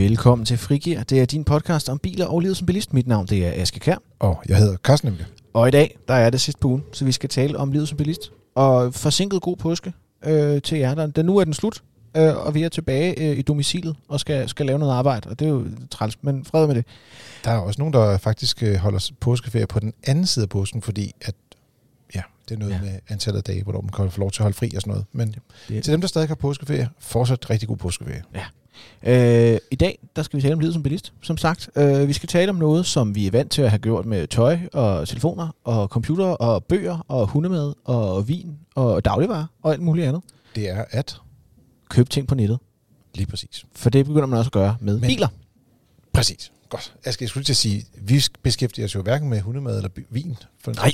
Velkommen til Frigir. Det er din podcast om biler og livet som bilist. Mit navn det er Aske Kær. Og jeg hedder Carsten Emke. Og i dag, der er det sidste på ugen, så vi skal tale om livet som bilist. Og forsinket god påske øh, til jer. Der, nu er den slut, øh, og vi er tilbage øh, i domicilet og skal, skal lave noget arbejde. Og det er jo træls, men fred med det. Der er også nogen, der faktisk øh, holder påskeferie på den anden side af påsken, fordi at ja, det er noget ja. med antallet af dage, hvor man kan få lov til at holde fri og sådan noget. Men det, til dem, der stadig har påskeferie, fortsat rigtig god påskeferie. Ja. Øh, I dag der skal vi tale om livet som bilist, som sagt. Øh, vi skal tale om noget, som vi er vant til at have gjort med tøj og telefoner og computer og bøger og hundemad og vin og dagligvarer og alt muligt andet. Det er at købe ting på nettet. Lige præcis. For det begynder man også at gøre med Men, biler. Præcis. Godt. Jeg skal skulle til at sige, vi beskæftiger os jo hverken med hundemad eller vin. For Nej.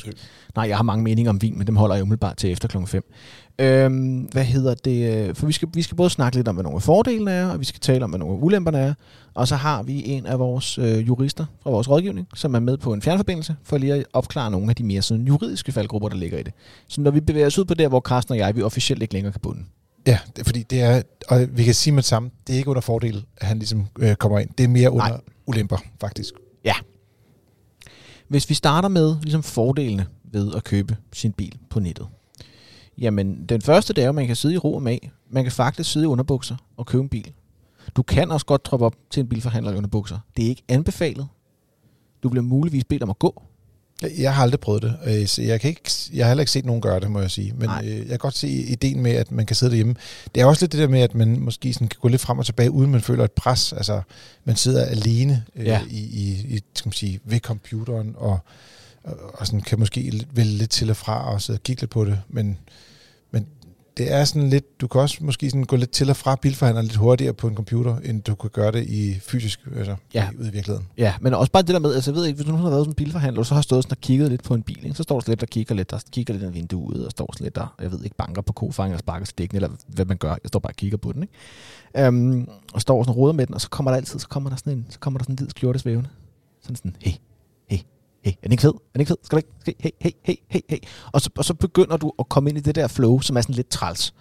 Nej, jeg har mange meninger om vin, men dem holder jeg umiddelbart til efter klokken 5. Øhm, hvad hedder det? For vi skal, vi skal både snakke lidt om, hvad nogle af fordelene er, og vi skal tale om, hvad nogle af ulemperne er. Og så har vi en af vores øh, jurister fra vores rådgivning, som er med på en fjernforbindelse, for lige at opklare nogle af de mere sådan, juridiske faldgrupper, der ligger i det. Så når vi bevæger os ud på der, hvor Carsten og jeg, vi officielt ikke længere kan bunde. Ja, det, fordi det er, og vi kan sige med det samme, det er ikke under fordel, at han ligesom øh, kommer ind. Det er mere under Nej. ulemper, faktisk. Ja. Hvis vi starter med ligesom fordelene ved at købe sin bil på nettet. Jamen, den første det er, at man kan sidde i ro og mag. Man kan faktisk sidde i underbukser og købe en bil. Du kan også godt droppe op til en bilforhandler i underbukser. Det er ikke anbefalet. Du bliver muligvis bedt om at gå. Jeg har aldrig prøvet det, øh, så jeg, kan ikke, jeg har heller ikke set nogen gøre det, må jeg sige. Men øh, jeg kan godt se ideen med, at man kan sidde derhjemme. Det er også lidt det der med, at man måske sådan kan gå lidt frem og tilbage, uden man føler et pres. Altså, man sidder alene øh, ja. i, i, i skal man sige, ved computeren, og, og, og sådan kan måske vælge lidt til og fra og sidde og kigge lidt på det. Men det er sådan lidt, du kan også måske sådan gå lidt til og fra bilforhandleren lidt hurtigere på en computer, end du kan gøre det i fysisk, altså ja. ude i virkeligheden. Ja, men også bare det der med, altså jeg ved ikke, hvis du har været som bilforhandler, og så har stået sådan og kigget lidt på en bil, ikke? så står der lidt og kigger lidt, der kigger lidt i vinduet, og står lidt der, jeg ved ikke, banker på kofanger eller sparker til dækken, eller hvad man gør, jeg står bare og kigger på den, ikke? Um, og står sådan og roder med den, og så kommer der altid, så kommer der sådan en, så kommer der sådan en hvid skjorte svævende. Sådan sådan, hey, hey, er den ikke fed? Er den ikke fed? Skal du ikke? Hey, hey, hey, hey, hey. Og så, og så begynder du at komme ind i det der flow, som er sådan lidt træls.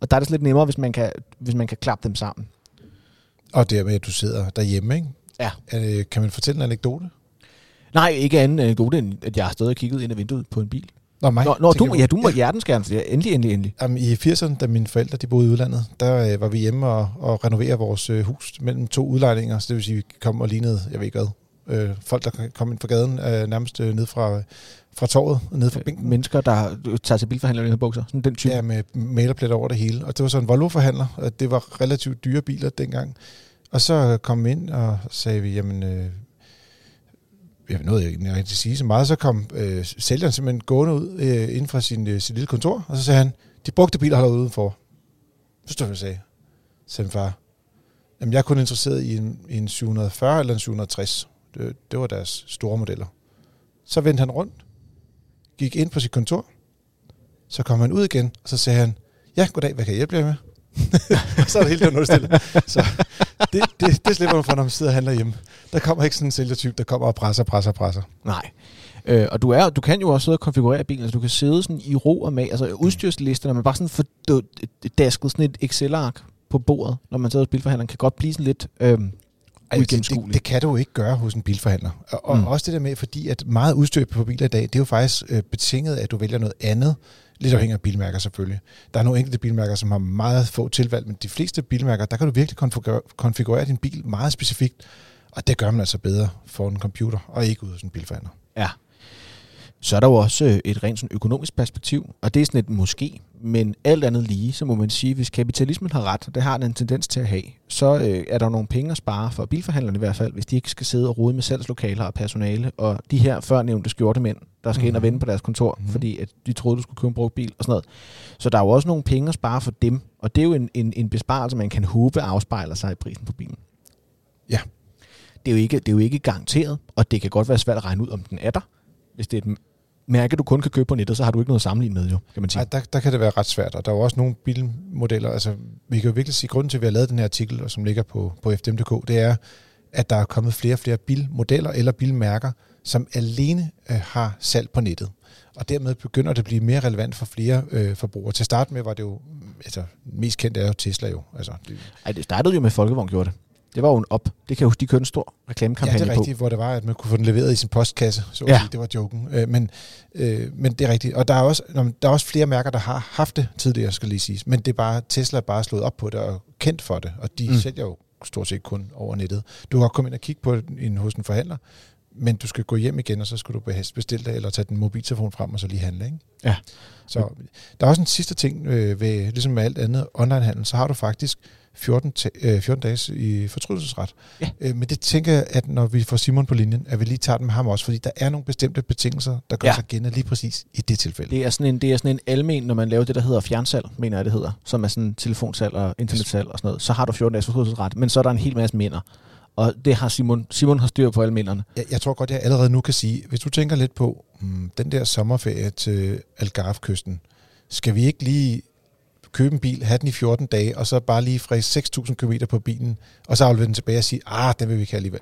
Og der er det lidt nemmere, hvis man kan, hvis man kan klappe dem sammen. Og det med, at du sidder derhjemme, ikke? Ja. Er, kan man fortælle en anekdote? Nej, ikke anden anekdote, end at jeg har stået og kigget ind ad vinduet på en bil. Nå, mig. Nå, nå du, ja, du må ja. hjertens gerne, ja, endelig, endelig, endelig. Jamen, I 80'erne, da mine forældre de boede i udlandet, der øh, var vi hjemme og, og renovere vores øh, hus mellem to udlejninger, så det vil sige, vi kom og lignede, jeg ved ikke hvad, øh, folk, der kom ind fra gaden, øh, nærmest øh, ned fra, fra torvet, ned fra bænken. Mennesker, der tager til bilforhandler i bukser, sådan den type. Ja, med malerpletter over det hele. Og det var så en Volvo-forhandler, og det var relativt dyre biler dengang. Og så kom vi ind, og sagde vi, jamen, øh, jeg nåede ikke rigtig sige så meget, så kom øh, sælgeren simpelthen gående ud øh, inden fra sin, øh, sit lille kontor, og så sagde han, de brugte biler holder udenfor. Så stod jeg og sagde, sagde far, jamen jeg er kun interesseret i en, i en 740 eller en 760. Det, det var deres store modeller. Så vendte han rundt, gik ind på sit kontor, så kom han ud igen, og så sagde han, ja, goddag, hvad kan jeg hjælpe jer med? så er det helt noget stille. Så det, det, det slipper man for, når man sidder og handler hjemme. Der kommer ikke sådan en sælgertype, der kommer og presser, presser, presser. Nej. Øh, og du, er, du kan jo også sidde og konfigurere bilen, altså du kan sidde sådan i ro og mag, altså udstyrslisterne, man bare sådan får dasket sådan et Excel-ark på bordet, når man sidder hos bilforhandleren, kan godt blive sådan lidt øh, altså, det, det kan du ikke gøre hos en bilforhandler. Og, og mm. også det der med, fordi at meget udstyr på biler i dag, det er jo faktisk øh, betinget af, at du vælger noget andet, lidt afhængig af bilmærker selvfølgelig. Der er nogle enkelte bilmærker, som har meget få tilvalg, men de fleste bilmærker, der kan du virkelig konfigurere, konfigurere din bil meget specifikt, og det gør man altså bedre for en computer, og ikke ud hos en bilforhandler. Ja, så er der jo også øh, et rent sådan økonomisk perspektiv, og det er sådan et måske, men alt andet lige, så må man sige, hvis kapitalismen har ret, og det har den en tendens til at have, så øh, er der nogle penge at spare for bilforhandlerne i hvert fald, hvis de ikke skal sidde og rode med salgslokaler og personale, og de her førnævnte skjortemænd, der skal mm-hmm. ind og mhm. vende på deres kontor, mm-hmm. fordi at de troede, du skulle købe en brugt bil og sådan noget. Så der er jo også nogle penge at spare for dem, og det er jo en, en, en besparelse, man kan håbe afspejler sig i prisen på bilen. Ja. Det er, jo ikke, det er jo ikke garanteret, og det kan godt være svært at regne ud, om den er der, hvis det er et mærke, du kun kan købe på nettet, så har du ikke noget at sammenligne med, jo, kan man sige. Ej, der, der kan det være ret svært, og der er jo også nogle bilmodeller, altså vi kan jo virkelig sige, grunden til, at vi har lavet den her artikel, som ligger på, på FDM.dk, det er, at der er kommet flere og flere bilmodeller eller bilmærker, som alene øh, har salg på nettet. Og dermed begynder det at blive mere relevant for flere øh, forbrugere. Til at starte med var det jo, altså mest kendt er jo Tesla jo. Altså, det... Ej, det startede jo med Folkevogn gjorde det. Det var jo en op. Det kan jeg huske, de kørte en stor Ja, reklamekampagne det er på. rigtigt, hvor det var, at man kunne få den leveret i sin postkasse. Så Ja. ja. sige. Det var joken. Øh, men, øh, men det er rigtigt. Og der er, også, der er også flere mærker, der har haft det tidligere, skal lige siges. Men det er bare, Tesla er bare slået op på det og kendt for det. Og de mm. sælger jo stort set kun over nettet. Du kan godt komme ind og kigge på en, hos en forhandler, men du skal gå hjem igen, og så skal du bestille det, eller tage din mobiltelefon frem og så lige handle. Ikke? Ja. Så der er også en sidste ting øh, ved, ligesom med alt andet onlinehandel, så har du faktisk 14, ta- øh, 14 dages i fortrydelsesret. Ja. Øh, men det tænker jeg, at når vi får Simon på linjen, at vi lige tager den med ham også, fordi der er nogle bestemte betingelser, der gør ja. sig gældende lige præcis i det tilfælde. Det er sådan en, det er sådan en almen, når man laver det, der hedder fjernsalg, mener jeg, det hedder, som er sådan telefonsalg og internetsalg og sådan noget. Så har du 14 dages fortrydelsesret, men så er der en hel masse minder. Og det har Simon. Simon har styr på alle minderne. Jeg, jeg tror godt, jeg allerede nu kan sige, hvis du tænker lidt på hmm, den der sommerferie til Algarve-kysten, skal vi ikke lige købe en bil, have den i 14 dage, og så bare lige fræse 6.000 km på bilen, og så aflevere den tilbage og sige, ah, den vil vi ikke have alligevel.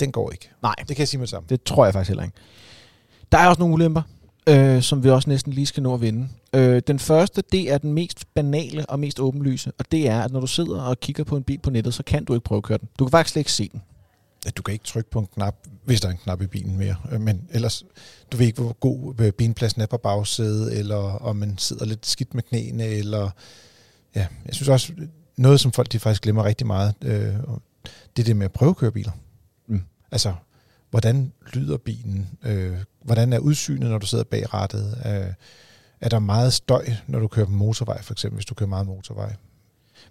Den går ikke. Nej, Det kan jeg sige med det samme. det tror jeg faktisk heller ikke. Der er også nogle ulemper, øh, som vi også næsten lige skal nå at vinde. Øh, den første, det er den mest banale og mest åbenlyse, og det er, at når du sidder og kigger på en bil på nettet, så kan du ikke prøvekøre den. Du kan faktisk slet ikke se den. Ja, du kan ikke trykke på en knap, hvis der er en knap i bilen mere. Øh, Men ellers, du ved ikke, hvor god øh, benpladsen er på bagsædet, eller om man sidder lidt skidt med knæene, eller... Ja, jeg synes også, noget som folk de faktisk glemmer rigtig meget, øh, det er det med at prøvekøre biler. Mm. Altså, hvordan lyder bilen? Øh, hvordan er udsynet, når du sidder bag rattet? Øh, er der meget støj, når du kører på motorvej, for eksempel, hvis du kører meget motorvej?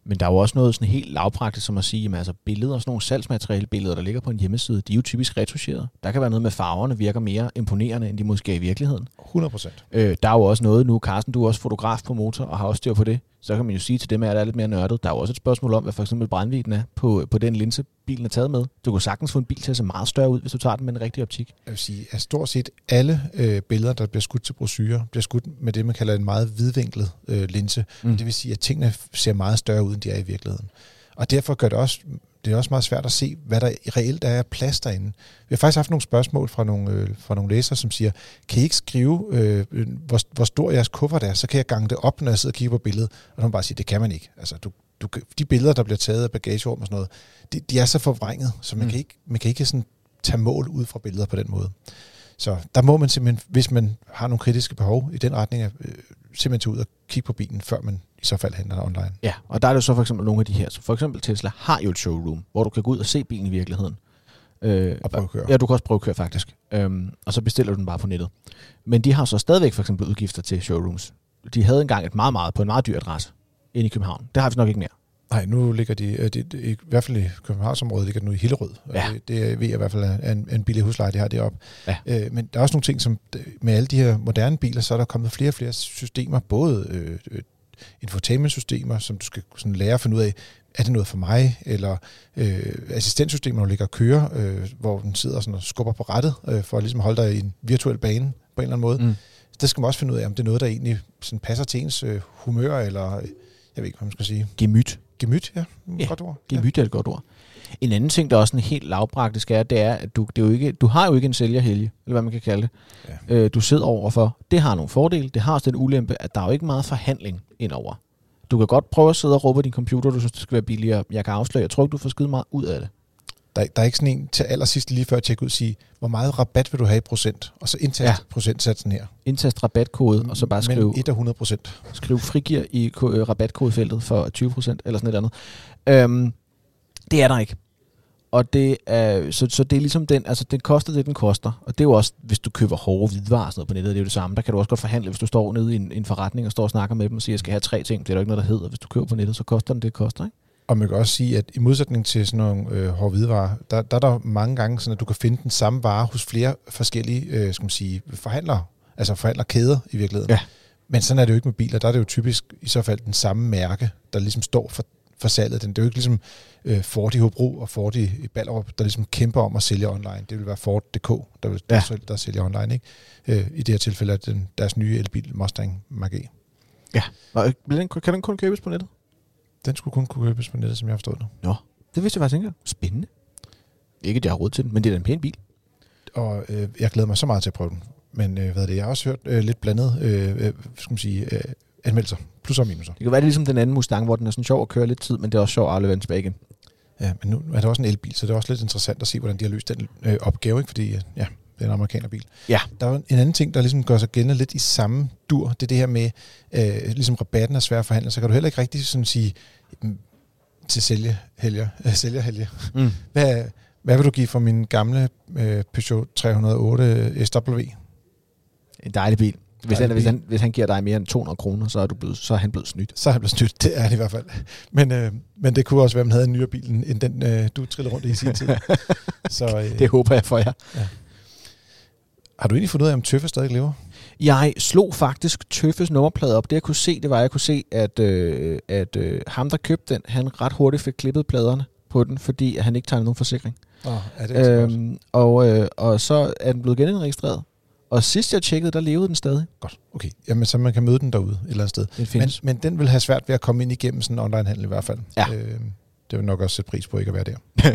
Men der er jo også noget sådan helt lavpraktisk, som at sige, at altså billeder, sådan nogle salgsmaterialebilleder, der ligger på en hjemmeside, de er jo typisk retuscheret. Der kan være noget med farverne, virker mere imponerende, end de måske er i virkeligheden. 100 procent. Øh, der er jo også noget nu, Carsten, du er også fotograf på motor og har også styr på det. Så kan man jo sige til dem, at der er lidt mere nørdet. Der er jo også et spørgsmål om, hvad for eksempel brændvidden er på, på den linse, bilen er taget med. Du kan sagtens få en bil til at se meget større ud, hvis du tager den med en rigtig optik. jeg vil sige, at stort set alle øh, billeder, der bliver skudt til brosyrer, bliver skudt med det, man kalder en meget vidvinklet øh, linse. Mm. Det vil sige, at tingene ser meget større ud, end de er i virkeligheden. Og derfor gør det også, det er også meget svært at se, hvad der reelt er af plads derinde. Vi har faktisk haft nogle spørgsmål fra nogle, øh, fra nogle læsere, som siger, kan I ikke skrive, øh, hvor, hvor stor jeres kuffert er, så kan jeg gange det op, når jeg sidder og kigger på billedet. Og så må man bare sige, det kan man ikke. Altså, du, du, de billeder, der bliver taget af bagagerum og sådan noget, de, de er så forvrænget, så man, mm. kan ikke, man kan ikke sådan tage mål ud fra billeder på den måde. Så der må man simpelthen, hvis man har nogle kritiske behov i den retning, øh, simpelthen tage ud og kigge på bilen, før man i så fald handler online. Ja, og der er det jo så for eksempel nogle af de her. Så for eksempel Tesla har jo et showroom, hvor du kan gå ud og se bilen i virkeligheden. Øh, Og prøve at køre. Ja, du kan også prøve at køre faktisk. Øhm, og så bestiller du den bare på nettet. Men de har så stadigvæk for eksempel udgifter til showrooms. De havde engang et meget, meget på en meget dyr adresse inde i København. Det har vi nok ikke mere. Nej, nu ligger de, øh, det, det, i hvert fald i Københavnsområdet, ligger det nu i Hillerød. Ja. Det, det ved jeg i hvert fald er en, en billig husleje, de har deroppe. Ja. Øh, men der er også nogle ting, som med alle de her moderne biler, så er der kommet flere og flere systemer, både øh, infotainment-systemer, som du skal sådan lære at finde ud af, er det noget for mig, eller øh, assistentsystemer, der ligger og kører, øh, hvor den sidder sådan og skubber på rettet, øh, for at ligesom holde dig i en virtuel bane på en eller anden måde. Mm. Der skal man også finde ud af, om det er noget, der egentlig sådan passer til ens øh, humør, eller øh, jeg ved ikke, hvad man skal sige. Gemyt. Gemyt, ja. Ja. Godt ord. Ja. Gemyt er et godt ord. En anden ting, der er også en helt lavpraktisk er, det er, at du, det er jo ikke, du har jo ikke en sælgerhelge, eller hvad man kan kalde det. Ja. Øh, du sidder overfor. Det har nogle fordele. Det har også den ulempe, at der er jo ikke meget forhandling indover. Du kan godt prøve at sidde og råbe din computer, du synes, det skal være billigere. Jeg kan afsløre, jeg tror ikke, du får skide meget ud af det. Der, der er ikke sådan en til allersidst lige før at tjekke ud og sige, hvor meget rabat vil du have i procent? Og så indtast Ja. procentsatsen her. Indtast rabatkode, og så bare skrive, Mellem 1 og 100 procent. skrive frigir i øh, rabatkodefeltet for 20% eller sådan et andet. Øhm, det er der ikke. Og det er, så, så det er ligesom den, altså den koster det, den koster. Og det er jo også, hvis du køber hårde hvidevarer og sådan noget på nettet, det er jo det samme. Der kan du også godt forhandle, hvis du står nede i en, en forretning og står og snakker med dem og siger, jeg skal have tre ting. Det er der ikke noget, der hedder. Hvis du køber på nettet, så koster den det, det koster, ikke? Og man kan også sige, at i modsætning til sådan nogle øh, hårde hvidevarer, der, der er der mange gange sådan, at du kan finde den samme vare hos flere forskellige øh, skal man sige, forhandlere. Altså forhandlerkæder i virkeligheden. Ja. Men sådan er det jo ikke med biler. Der er det jo typisk i så fald den samme mærke, der ligesom står for, for salget. Den, det er jo ikke ligesom øh, Ford i Hobro og Ford i, Ballerup, der ligesom kæmper om at sælge online. Det vil være Ford.dk, der, vil, Ja. ja. der, der sælger online. Ikke? Øh, I det her tilfælde er det den, deres nye elbil Mustang Mach-E. Nå, vil den, kan den kun købes på nettet? Den skulle kun kunne købes på nettet, som jeg har forstået det. Nå, det vidste jeg faktisk ikke. Spændende. Ikke, at jeg har råd til den, men det er da en pæn bil. og øh, jeg glæder mig så meget til at prøve den. Men øh, hvad er det, jeg har også hørt øh, lidt blandet øh, øh, skal man sige, øh, anmeldelser. Plus og minuser. Det kan være det er ligesom den anden Mustang, hvor den er sådan sjov at køre lidt tid, men det er også sjov at aflevere den tilbage igen. Ja, men nu er det også en elbil, så det er også lidt interessant at se, hvordan de har løst den øh, opgave, ikke? fordi ja, det er en amerikanerbil. Ja. Der er en anden ting, der ligesom gør sig gældende lidt i samme dur, det er det her med, øh, ligesom rabatten er svær at forhandle, så kan du heller ikke rigtig sådan sige, til sælge helger, øh, sælgerhelge. Mm. Hvad, hvad vil du give for min gamle øh, Peugeot 308 SW? En dejlig bil. Hvis, han, hvis, han, hvis han giver dig mere end 200 kroner, så er, du blevet, så er han blevet snydt. Så er han blevet snydt, det er det i hvert fald. Men, øh, men det kunne også være, at man havde en nyere bil, end den øh, du trillede rundt i sin tid. Så øh, Det håber jeg for jer. Har du egentlig fundet ud af, om Tøffe stadig lever? Jeg slog faktisk Tøffes nummerplade op. Det jeg kunne se, det var, at jeg kunne se, at, øh, at øh, ham, der købte den, han ret hurtigt fik klippet pladerne på den, fordi han ikke tegnede nogen forsikring. Oh, er det øhm, og, øh, og så er den blevet genindregistreret. Og sidst jeg tjekkede, der levede den stadig. Godt, okay. Jamen, så man kan møde den derude et eller andet sted. Den Men, men den vil have svært ved at komme ind igennem sådan en online-handel i hvert fald. Ja. Øh, det vil nok også sætte pris på ikke at være der.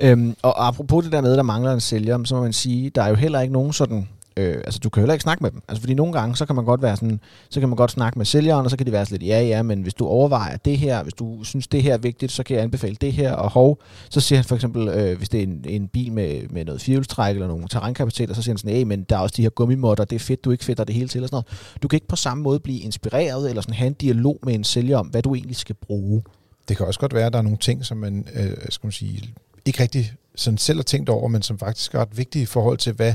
Øhm, og apropos det der med, at der mangler en sælger, så må man sige, der er jo heller ikke nogen sådan... Øh, altså, du kan heller ikke snakke med dem. Altså, fordi nogle gange, så kan man godt være sådan, så kan man godt snakke med sælgeren, og så kan de være sådan lidt, ja, ja, men hvis du overvejer det her, hvis du synes, det her er vigtigt, så kan jeg anbefale det her, og hov, så siger han for eksempel, øh, hvis det er en, en bil med, med noget firehjulstræk eller nogle terrænkapaciteter, så siger han sådan, hey, men der er også de her gummimotter, det er fedt, du ikke fedter det hele til, og sådan noget. Du kan ikke på samme måde blive inspireret, eller sådan have en dialog med en sælger om, hvad du egentlig skal bruge. Det kan også godt være, at der er nogle ting, som man, øh, skal man sige, ikke rigtig sådan selv har tænkt over, men som faktisk er ret vigtige i forhold til, hvad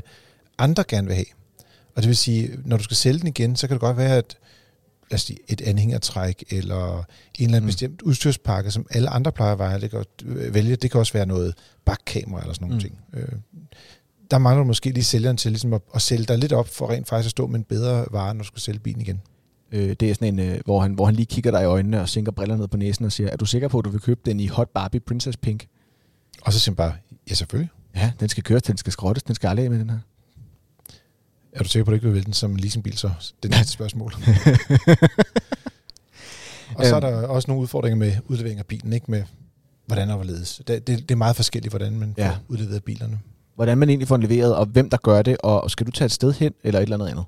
andre gerne vil have. Og det vil sige, når du skal sælge den igen, så kan det godt være, at lad os sige, et anhængertræk eller en eller anden Mm. bestemt udstyrspakke, som alle andre plejer at vælge. Det kan, øh, vælge. Det kan også være noget bakkamera eller sådan nogle mm. ting. Øh, der mangler du måske lige sælgeren til ligesom at, at sælge dig lidt op for rent faktisk at stå med en bedre vare, når du skal sælge bilen igen. Øh, det er sådan en, øh, hvor, han, hvor han lige kigger dig i øjnene og sænker brillerne ned på næsen og siger, er du sikker på, at du vil købe den i Hot Barbie Princess Pink? Og så siger man bare, ja selvfølgelig. Ja, den skal køres, den skal skrottes, den skal aldrig af med den her. Er du sikker på, at du ikke vil vælge den som en leasingbil så? Det er næste spørgsmål. og så er der også nogle udfordringer med udlevering af bilen, ikke med hvordan og hvorledes. Det, det, det er meget forskelligt, hvordan man Ja. får udleveret bilerne. Hvordan man egentlig får den leveret, og hvem der gør det, og skal du tage et sted hen, eller et eller andet andet?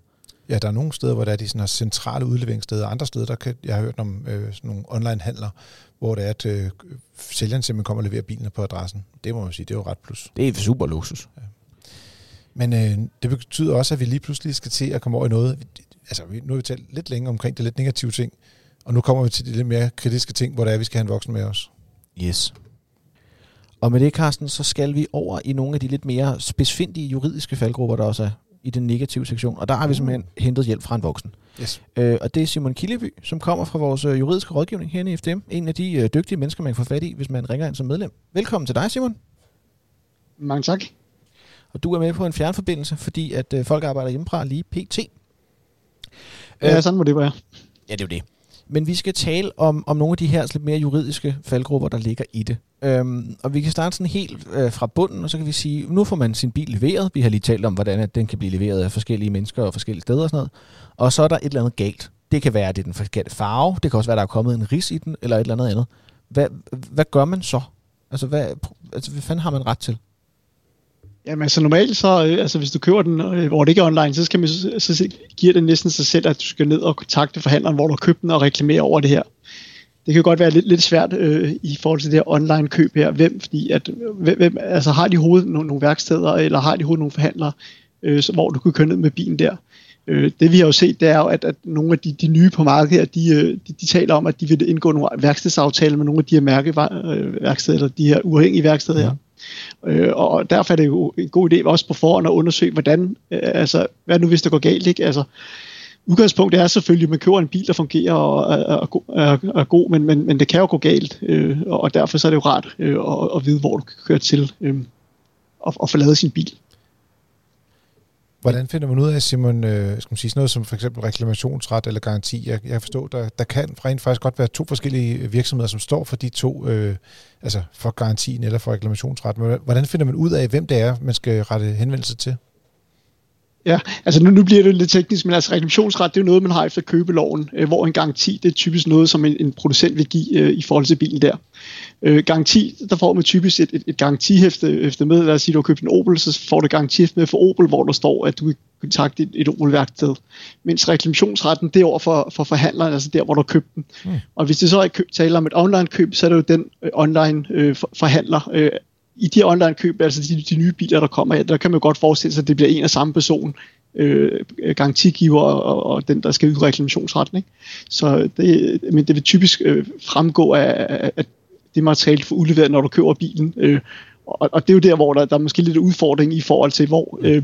Ja, der er nogle steder, hvor der er de sådan her centrale udleveringssteder. Andre steder, der kan, jeg har hørt om øh, sådan nogle online-handler, hvor det er, at øh, sælgeren simpelthen kommer og leverer bilerne på adressen. Det må man sige, det er jo ret plus. Det er super luksus. Men øh, det betyder også, at vi lige pludselig skal til at komme over i noget. Altså, nu har vi talt lidt længere omkring det lidt negative ting, og nu kommer vi til de lidt mere kritiske ting, hvor det er, at vi skal have en voksen med os. Yes. Og med det, Carsten, så skal vi over i nogle af de lidt mere specifikke juridiske faldgrupper, der også er i den negative sektion. Og der har vi simpelthen hentet hjælp fra en voksen. Yes. Øh, og det er Simon Killeby, som kommer fra vores øh, juridiske rådgivning herinde i FDM. En af de øh, dygtige mennesker, man kan få fat i, hvis man ringer ind som medlem. Velkommen til dig, Simon. Mange tak. Og du er med på en fjernforbindelse, fordi at øh, folk arbejder hjemmefra lige pt. Ja, sådan må det være. Ja, det er jo det. Men vi skal tale om, om nogle af de her lidt mere juridiske faldgrupper, der ligger i det. Øhm, og vi kan starte sådan helt øh, fra bunden, og så kan vi sige, nu får man sin bil leveret. Vi har lige talt om, hvordan at den kan blive leveret af forskellige mennesker og forskellige steder og sådan noget. Og så er der et eller andet galt. Det kan være, at det er den forkerte farve. Det kan også være, at der er kommet en ris i den, eller et eller andet andet. Hvad, hvad gør man så? Altså, hvad, altså, hvad fanden har man ret til? Jamen altså normalt så, øh, altså hvis du køber den, øh, hvor det ikke er online, så, skal man, så, så giver det næsten sig selv, at du skal ned og kontakte forhandleren, hvor du har købt den og reklamere over det her. Det kan godt være lidt, lidt svært øh, i forhold til det her online køb her. Hvem, fordi at, øh, hvem, altså har de hovedet nogle, nogle værksteder, eller har de hovedet nogle forhandlere, øh, så, hvor du kan køre ned med bilen der. Øh, det vi har jo set, det er jo, at, at nogle af de, de nye på markedet her, de, øh, de, de taler om, at de vil indgå nogle værkstedsaftaler med nogle af de her mærkeværksteder, øh, eller de her uafhængige værksteder her. Øh, og derfor er det jo en god idé også på forhånd at undersøge, hvordan, øh, altså, hvad nu hvis det går galt, ikke? Altså, udgangspunktet er selvfølgelig, at man køber en bil, der fungerer og er, er, er, er god, men, men, men det kan jo gå galt, øh, og derfor så er det jo rart øh, at, at vide, hvor du kan køre til øh, og, og få lavet sin bil. Hvordan finder man ud af, Simon, øh, skal man sige, sådan noget som for eksempel reklamationsret eller garanti? Jeg, jeg forstår, der, der kan rent faktisk godt være to forskellige virksomheder, som står for de to, øh, altså for garantien eller for reklamationsret. Men Hvordan finder man ud af, hvem det er, man skal rette henvendelse til? Ja, altså nu, nu bliver det lidt teknisk, men altså reklamationsret, det er jo noget, man har efter købeloven, øh, hvor en garanti, det er typisk noget, som en, en producent vil give øh, i forhold til bilen der. Øh, garanti, der får man typisk et, et, et garantihæfte efter med, lad os sige, du har købt en Opel, så får du garantihæfte med for Opel, hvor der står, at du kan kontakte et, et Opel-værksted. Mens reklamationsretten, det er over for, for forhandleren, altså der, hvor du har købt den. Mm. Og hvis det så er køb, taler om et online-køb, så er det jo den øh, online øh, forhandler, øh, i de online køb, altså de, de nye biler, der kommer, der kan man godt forestille sig, at det bliver en og samme person, øh, garantigiver og, og den, der skal yde reklamationsretten. Ikke? Så det, men det vil typisk øh, fremgå af, af det materiale for udleveret, når du køber bilen. Øh, og, og det er jo der, hvor der, der er måske lidt udfordring i forhold til, hvor øh,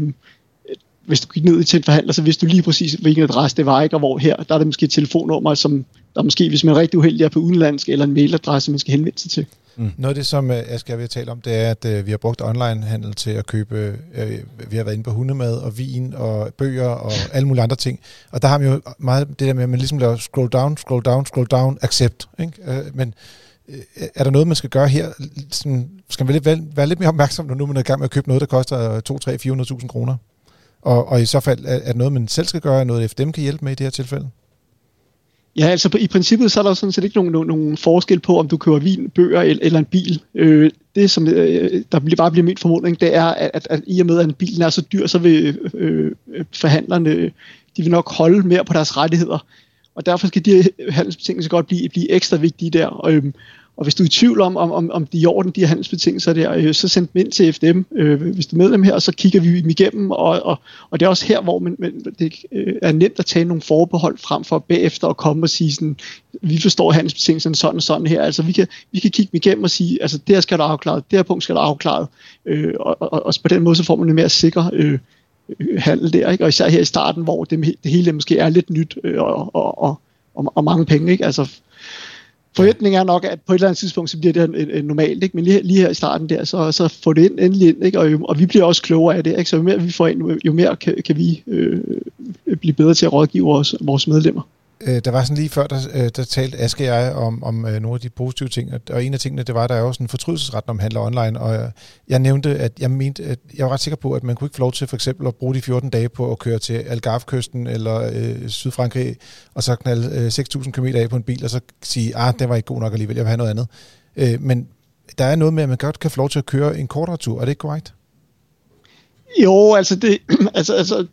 hvis du gik ned til en forhandler, så vidste du lige præcis, hvilken adresse det var, ikke? og hvor her, der er det måske et telefonnummer, som der måske, hvis man er rigtig uheldig, er på udenlandsk, eller en mailadresse, man skal henvende sig til. Mm. Noget af det, som jeg skal skal tale om, det er, at øh, vi har brugt onlinehandel til at købe, øh, vi har været inde på hundemad og vin og bøger og alle mulige andre ting. Og der har man jo meget det der med, at man ligesom laver scroll down, scroll down, scroll down, accept. Ikke? Øh, men øh, er der noget, man skal gøre her? Sådan, skal man være, være lidt mere opmærksom, når nu man er i gang med at købe noget, der koster 2, 3, 400.000 kroner? Og, og i så fald, er, er det noget, man selv skal gøre, noget FDM kan hjælpe med i det her tilfælde? Ja, altså på, i princippet så er der sådan set ikke nogen, nogen, nogen forskel på, om du køber vin, bøger eller, eller en bil. Øh, det, som øh, der bare bliver min formodning, det er, at, at, at i og med, at en bil er så dyr, så vil øh, øh forhandlerne, de vil nok holde mere på deres rettigheder. Og derfor skal de handelsbetingelser godt blive, blive ekstra vigtige der. Og, øh, og hvis du er i tvivl om, om, om, om de i orden, de her handelsbetingelser der, øh, så send dem ind til FDM, øh, hvis du er medlem her, så kigger vi dem igennem, og, og, og det er også her, hvor man, man, det øh, er nemt at tage nogle forbehold frem for bagefter at komme og sige sådan, vi forstår handelsbetingelserne sådan og sådan her, altså vi kan, vi kan kigge dem igennem og sige, altså det her skal du afklaret, det her punkt skal du afklaret, øh, og, og, og, på den måde så får man en mere sikker øh, øh, handel der, ikke? og især her i starten, hvor det, det hele måske er lidt nyt øh, og, og, og, og, og mange penge, ikke? altså forventningen er nok, at på et eller andet tidspunkt, så bliver det en, normalt, ikke? men lige, lige her i starten der, så, så får det ind, endelig ind, ikke? Og, og vi bliver også klogere af det, ikke? så jo mere vi får ind, jo mere kan, kan vi øh, blive bedre til at rådgive vores, vores medlemmer øh, der var sådan lige før, der, øh, der talte Aske og jeg om, om øh, nogle af de positive ting, og en af tingene, det var, der er jo sådan en fortrydelsesret, når man handler online, og jeg, jeg nævnte, at jeg mente, at jeg var ret sikker på, at man kunne ikke få lov til for eksempel at bruge de 14 dage på at køre til Algarve-kysten eller øh, Sydfrankrig, og så knalde øh, 6.000 km af på en bil, og så sige, ah, det var ikke god nok alligevel, jeg vil have noget andet. Øh, men der er noget med, at man godt kan få lov til at køre en kortere tur, er det ikke korrekt? Jo, altså det, altså, altså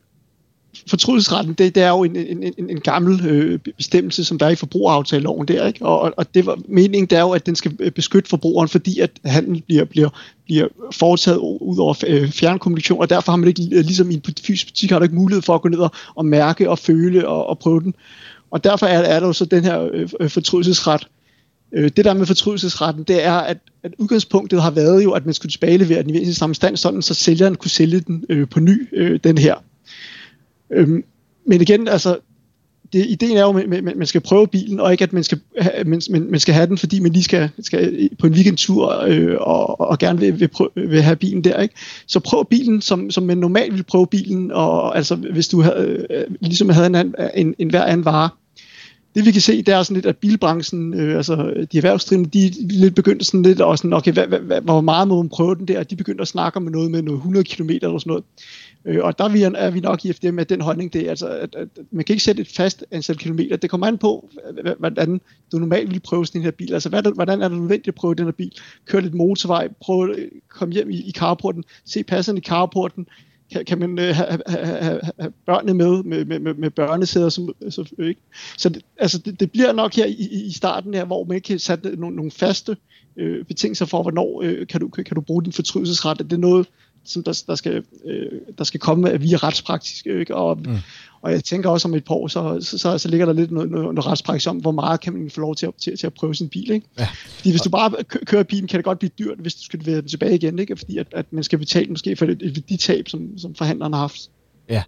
fortrydelsesretten, det, det er jo en, en, en, en gammel øh, bestemmelse, som der er i forbrugeraftaleloven der, ikke? Og, og det var meningen, det er jo, at den skal øh, beskytte forbrugeren, fordi at handel bliver, bliver, bliver foretaget ud over øh, fjernkommunikation, og derfor har man ikke, øh, ligesom i en fysisk butik, har du ikke mulighed for at gå ned og, og mærke og føle og, og prøve den. Og derfor er, er der jo så den her øh, fortrydelsesret. Øh, det der med fortrydelsesretten, det er, at, at udgangspunktet har været jo, at man skulle tilbagelevere den i samme stand, sådan så sælgeren kunne sælge den øh, på ny, øh, den her Øhm, men igen, altså, det, ideen er jo, at man, man skal prøve bilen, og ikke at man skal, man, man, man skal have den, fordi man lige skal, skal på en weekendtur øh, og, og gerne vil, vil, prøve, vil have bilen der. Ikke? Så prøv bilen, som, som man normalt vil prøve bilen, og altså hvis du havde, øh, ligesom havde en, en, en hver anden vare. Det vi kan se, det er sådan lidt, at bilbranchen, øh, altså de erhvervsdrivende, de, lidt begyndte sådan lidt, og sådan, okay, hvad, hvad, hvor meget må man prøve den der? De begyndte at snakke om noget med noget 100 km eller sådan noget. Øh, og der er vi, er vi nok i FDM med den holdning, det er, altså, at, at, man kan ikke sætte et fast antal kilometer. Det kommer an på, hvordan du normalt vil prøve sådan en her bil. Altså, hvad, hvordan er det nødvendigt at prøve den her bil? Køre lidt motorvej, prøve at øh, komme hjem i, i carporten, se passerne i carporten, kan, kan man øh, have, have, have, have børnene med, med, med, med, med børnesæder, som, så, ikke? så det, altså, det, det bliver nok her i, i starten her, hvor man ikke kan sætte nogle, nogle faste øh, betingelser for, hvornår øh, kan, du, kan, kan du bruge din fortrydelsesret. Det er noget, som der, der, skal, øh, der skal komme via retspraktisk. Ikke? Og, mm. og jeg tænker også om et par år, så, så, så, så ligger der lidt noget, noget, noget retspraksis om, hvor meget kan man få lov til at, til, til at prøve sin bil. Ikke? Ja. Fordi hvis du bare kører bilen, kan det godt blive dyrt, hvis du skal være tilbage igen. Ikke? Fordi at, at man skal betale måske for et, et værditab, som, som forhandleren har haft. Ja.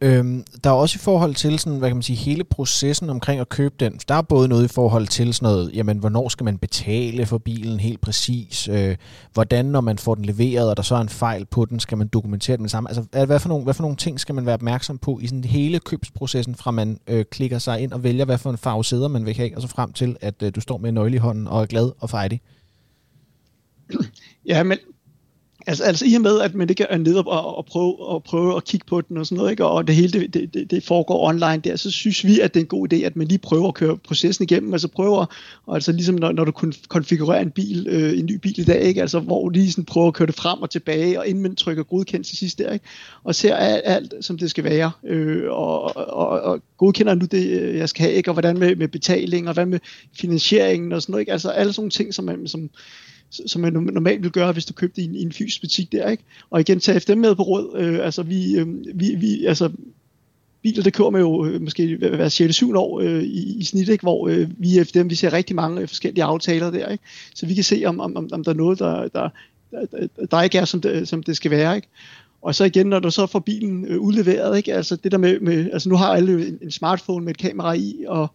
Øhm, der er også i forhold til sådan, hvad kan man sige, hele processen omkring at købe den. Der er både noget i forhold til sådan noget, jamen, hvornår skal man betale for bilen helt præcis? Øh, hvordan, når man får den leveret, og der så er en fejl på den, skal man dokumentere den med samme? Altså, hvad for, nogle, hvad for nogle ting skal man være opmærksom på i sådan hele købsprocessen, fra man øh, klikker sig ind og vælger, hvad for en farve sæder man vil have, og så frem til, at øh, du står med en nøgle i hånden og er glad og fejdig? Ja, men Altså, altså i og med, at man ikke er nede og, og, prøve, og prøve at kigge på den og sådan noget, ikke? og det hele det, det, det foregår online der, så synes vi, at det er en god idé, at man lige prøver at køre processen igennem, altså prøver, og altså ligesom når, når du konfigurerer en bil, øh, en ny bil i dag, ikke? altså hvor du lige sådan prøver at køre det frem og tilbage, og inden man trykker godkendt til sidst der, ikke? og ser alt, alt, som det skal være, øh, og, og, og godkender nu det, øh, jeg skal have, ikke? og hvordan med, med betaling, og hvad med finansieringen og sådan noget, ikke? altså alle sådan nogle ting, som man, som, som man normalt vil gøre, hvis du købte i en, i en fysisk butik der, ikke? Og igen, tage FDM med på råd. Øh, altså, vi, øh, vi, vi, altså, biler, der kører med jo øh, måske hver 6. 7 år øh, i, i snit, ikke? hvor øh, vi FDM, vi ser rigtig mange øh, forskellige aftaler der, ikke? så vi kan se, om, om, om der er noget, der, der, der, der ikke er, som det, som det skal være. Ikke? Og så igen, når du så får bilen øh, udleveret, ikke? altså det der med, med, altså nu har alle en, en smartphone med et kamera i, og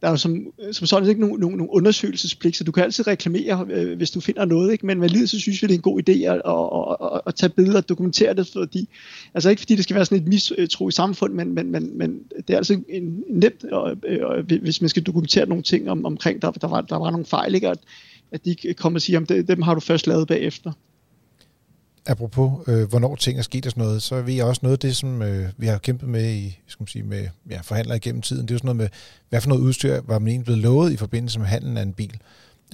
der er jo som, øh, som sådan ikke nogen, nogen, nogen undersøgelsespligt, så du kan altid reklamere, øh, hvis du finder noget, ikke? men med lid, så synes vi, det er en god idé at, at, at, at tage billeder og dokumentere det, fordi, altså ikke fordi det skal være sådan et mistro i samfund, men, men, men, men det er altså en, nemt, og, øh, og, hvis man skal dokumentere nogle ting om, omkring, der, der, var, der var nogle fejl, ikke? At, at de kommer og siger, at dem har du først lavet bagefter apropos, øh, hvornår ting er sket og sådan noget, så ved jeg også noget af det, som øh, vi har kæmpet med i, skal man sige, med ja, forhandlere igennem tiden. Det er jo sådan noget med, hvad for noget udstyr var man egentlig blevet lovet i forbindelse med handlen af en bil.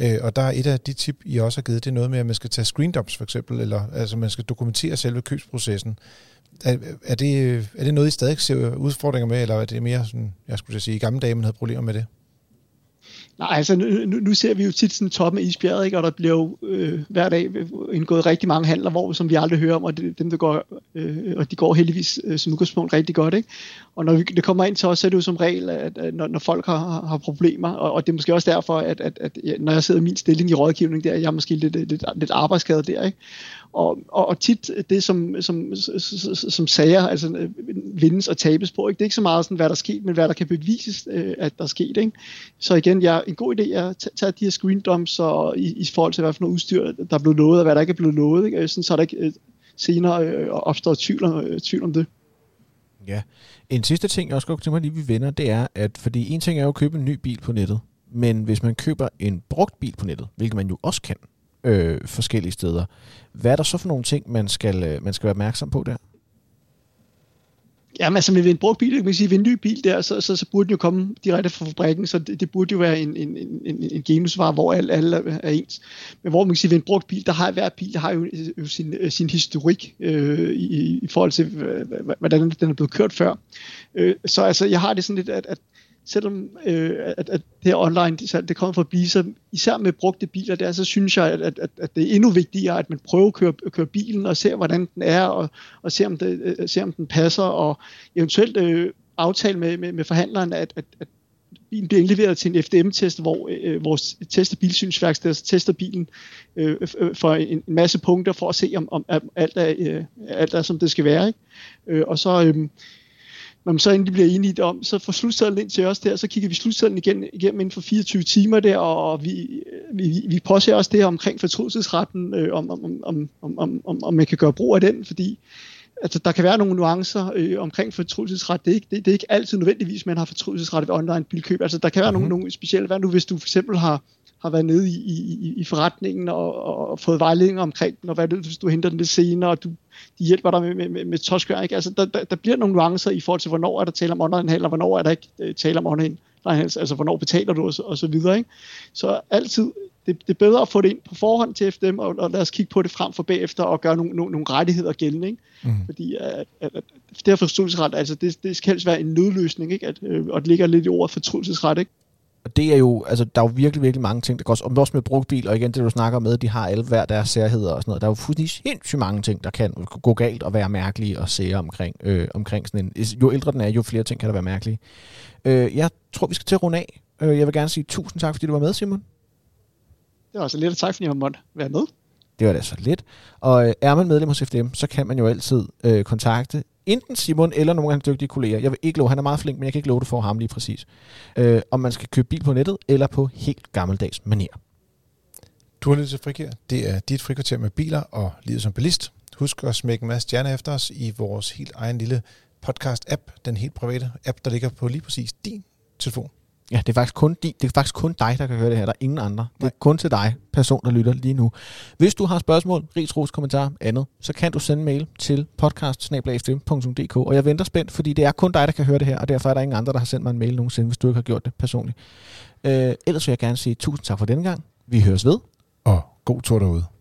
Øh, og der er et af de tip, I også har givet, det er noget med, at man skal tage screendumps for eksempel, eller altså man skal dokumentere selve købsprocessen. Er, er, det, er det noget, I stadig ser udfordringer med, eller er det mere sådan, jeg skulle sige, i gamle dage, man havde problemer med det? Nej, altså nu, nu ser vi jo tit sådan toppen af isbjerget, ikke? og der bliver jo øh, hver dag indgået rigtig mange handler, hvor, som vi aldrig hører om, og det, dem der går, øh, og de går heldigvis øh, som udgangspunkt rigtig godt. Ikke? Og når vi, det kommer ind til os, så er det jo som regel, at, at når, når folk har, har problemer, og, og det er måske også derfor, at, at, at når jeg sidder i min stilling i rådgivning, der jeg er måske lidt, lidt, lidt arbejdsskadet der, ikke? Og, og, og tit det, som, som, som, som sager altså, vindes og tabes på, ikke? det er ikke så meget sådan, hvad der er sket, men hvad der kan bevises, øh, at der er sket. Ikke? Så igen, ja, en god idé er at tage de her screen dumps og, i, i forhold til, hvad for noget udstyr, der er blevet lovet, og hvad der ikke er blevet lovet, ikke? Sådan, så der ikke øh, senere øh, opstår tvivl om, tvivl om det. Ja. En sidste ting, jeg også godt til mig lige, vi vender, det er, at fordi en ting er jo at købe en ny bil på nettet, men hvis man køber en brugt bil på nettet, hvilket man jo også kan, øh, forskellige steder. Hvad er der så for nogle ting, man skal, øh, man skal være opmærksom på der? Jamen altså med en brugt bil, kan man sige, ved en ny bil der, så, så, så burde den jo komme direkte fra fabrikken, så det, det burde jo være en, en, en, en genusvare, hvor alle, alle er ens. Men hvor man kan sige, ved en brugt bil, der har hver bil, der har jo, øh, jo sin, øh, sin historik øh, i, i forhold til, hvordan den er blevet kørt før. Øh, så altså, jeg har det sådan lidt, at, at selvom øh, at, at det her online det, det kommer fra biler, især med brugte biler der, så synes jeg, at, at, at det er endnu vigtigere, at man prøver at køre, at køre bilen og ser, hvordan den er, og, og ser, om det, øh, ser, om den passer, og eventuelt øh, aftale med, med, med forhandleren, at, at, at bilen bliver indleveret til en FDM-test, hvor øh, vores tester bilsynsværksted tester bilen øh, øh, for en, en masse punkter for at se, om, om alt, er, øh, alt er, som det skal være. Ikke? Øh, og så... Øh, når man så endelig bliver enige om, så får slutsedlen ind til os der, så kigger vi slutsedlen igen, igennem inden for 24 timer der, og vi, vi, vi påser også det her omkring fortrydelsesretten, øh, om, om, om, om, om, om, om man kan gøre brug af den, fordi altså, der kan være nogle nuancer øh, omkring fortrydelsesret. Det er, ikke, det, det er ikke altid nødvendigvis, man har fortrydelsesret ved online bilkøb. Altså, der kan være mm-hmm. nogle, nogle specielle, hvad nu hvis du for eksempel har, har været nede i, i, i forretningen og, og fået vejledning omkring den, og hvad det, hvis du henter den lidt senere, og du, de hjælper dig med, med, med, med toskør, ikke? Altså, der, der, der, bliver nogle nuancer i forhold til, hvornår er der tale om online og hvornår er der ikke uh, tale om online altså hvornår betaler du, og så, og så videre. Ikke? Så altid, det, det er bedre at få det ind på forhånd til FDM, og, og lad os kigge på det frem for bagefter, og gøre nogle, nogle, nogle rettigheder gældende. Ikke? Mm. Fordi at, at, at det her forståelsesret, altså det, det skal helst være en nødløsning, ikke? At, øh, og det ligger lidt i ordet fortrydelsesret, ikke? Og det er jo, altså der er jo virkelig, virkelig mange ting, der går også, også med brugt bil, og igen det du snakker med, de har alle hver deres særheder og sådan noget. Der er jo fuldstændig sindssygt mange ting, der kan gå galt og være mærkelige og se omkring, øh, omkring sådan en, jo ældre den er, jo flere ting kan der være mærkelige. Øh, jeg tror, vi skal til at runde af. Øh, jeg vil gerne sige tusind tak, fordi du var med, Simon. Det var så lidt, og tak fordi jeg måtte være med. Det var da så lidt. Og øh, er man medlem hos FDM, så kan man jo altid øh, kontakte enten Simon eller nogle af hans dygtige kolleger. Jeg vil ikke love, han er meget flink, men jeg kan ikke love det for ham lige præcis. Øh, om man skal købe bil på nettet eller på helt gammeldags manier. Du har lyttet til Frikir. Det er dit frikvarter med biler og livet som bilist. Husk at smække en masse stjerner efter os i vores helt egen lille podcast-app, den helt private app, der ligger på lige præcis din telefon. Ja, det er, faktisk kun, de, det er faktisk kun dig, der kan høre det her. Der er ingen andre. Det er kun til dig, person, der lytter lige nu. Hvis du har spørgsmål, ris, ros, kommentar, andet, så kan du sende mail til podcast og jeg venter spændt, fordi det er kun dig, der kan høre det her, og derfor er der ingen andre, der har sendt mig en mail nogensinde, hvis du ikke har gjort det personligt. Øh, ellers vil jeg gerne sige tusind tak for denne gang. Vi høres ved. Og god tur derude.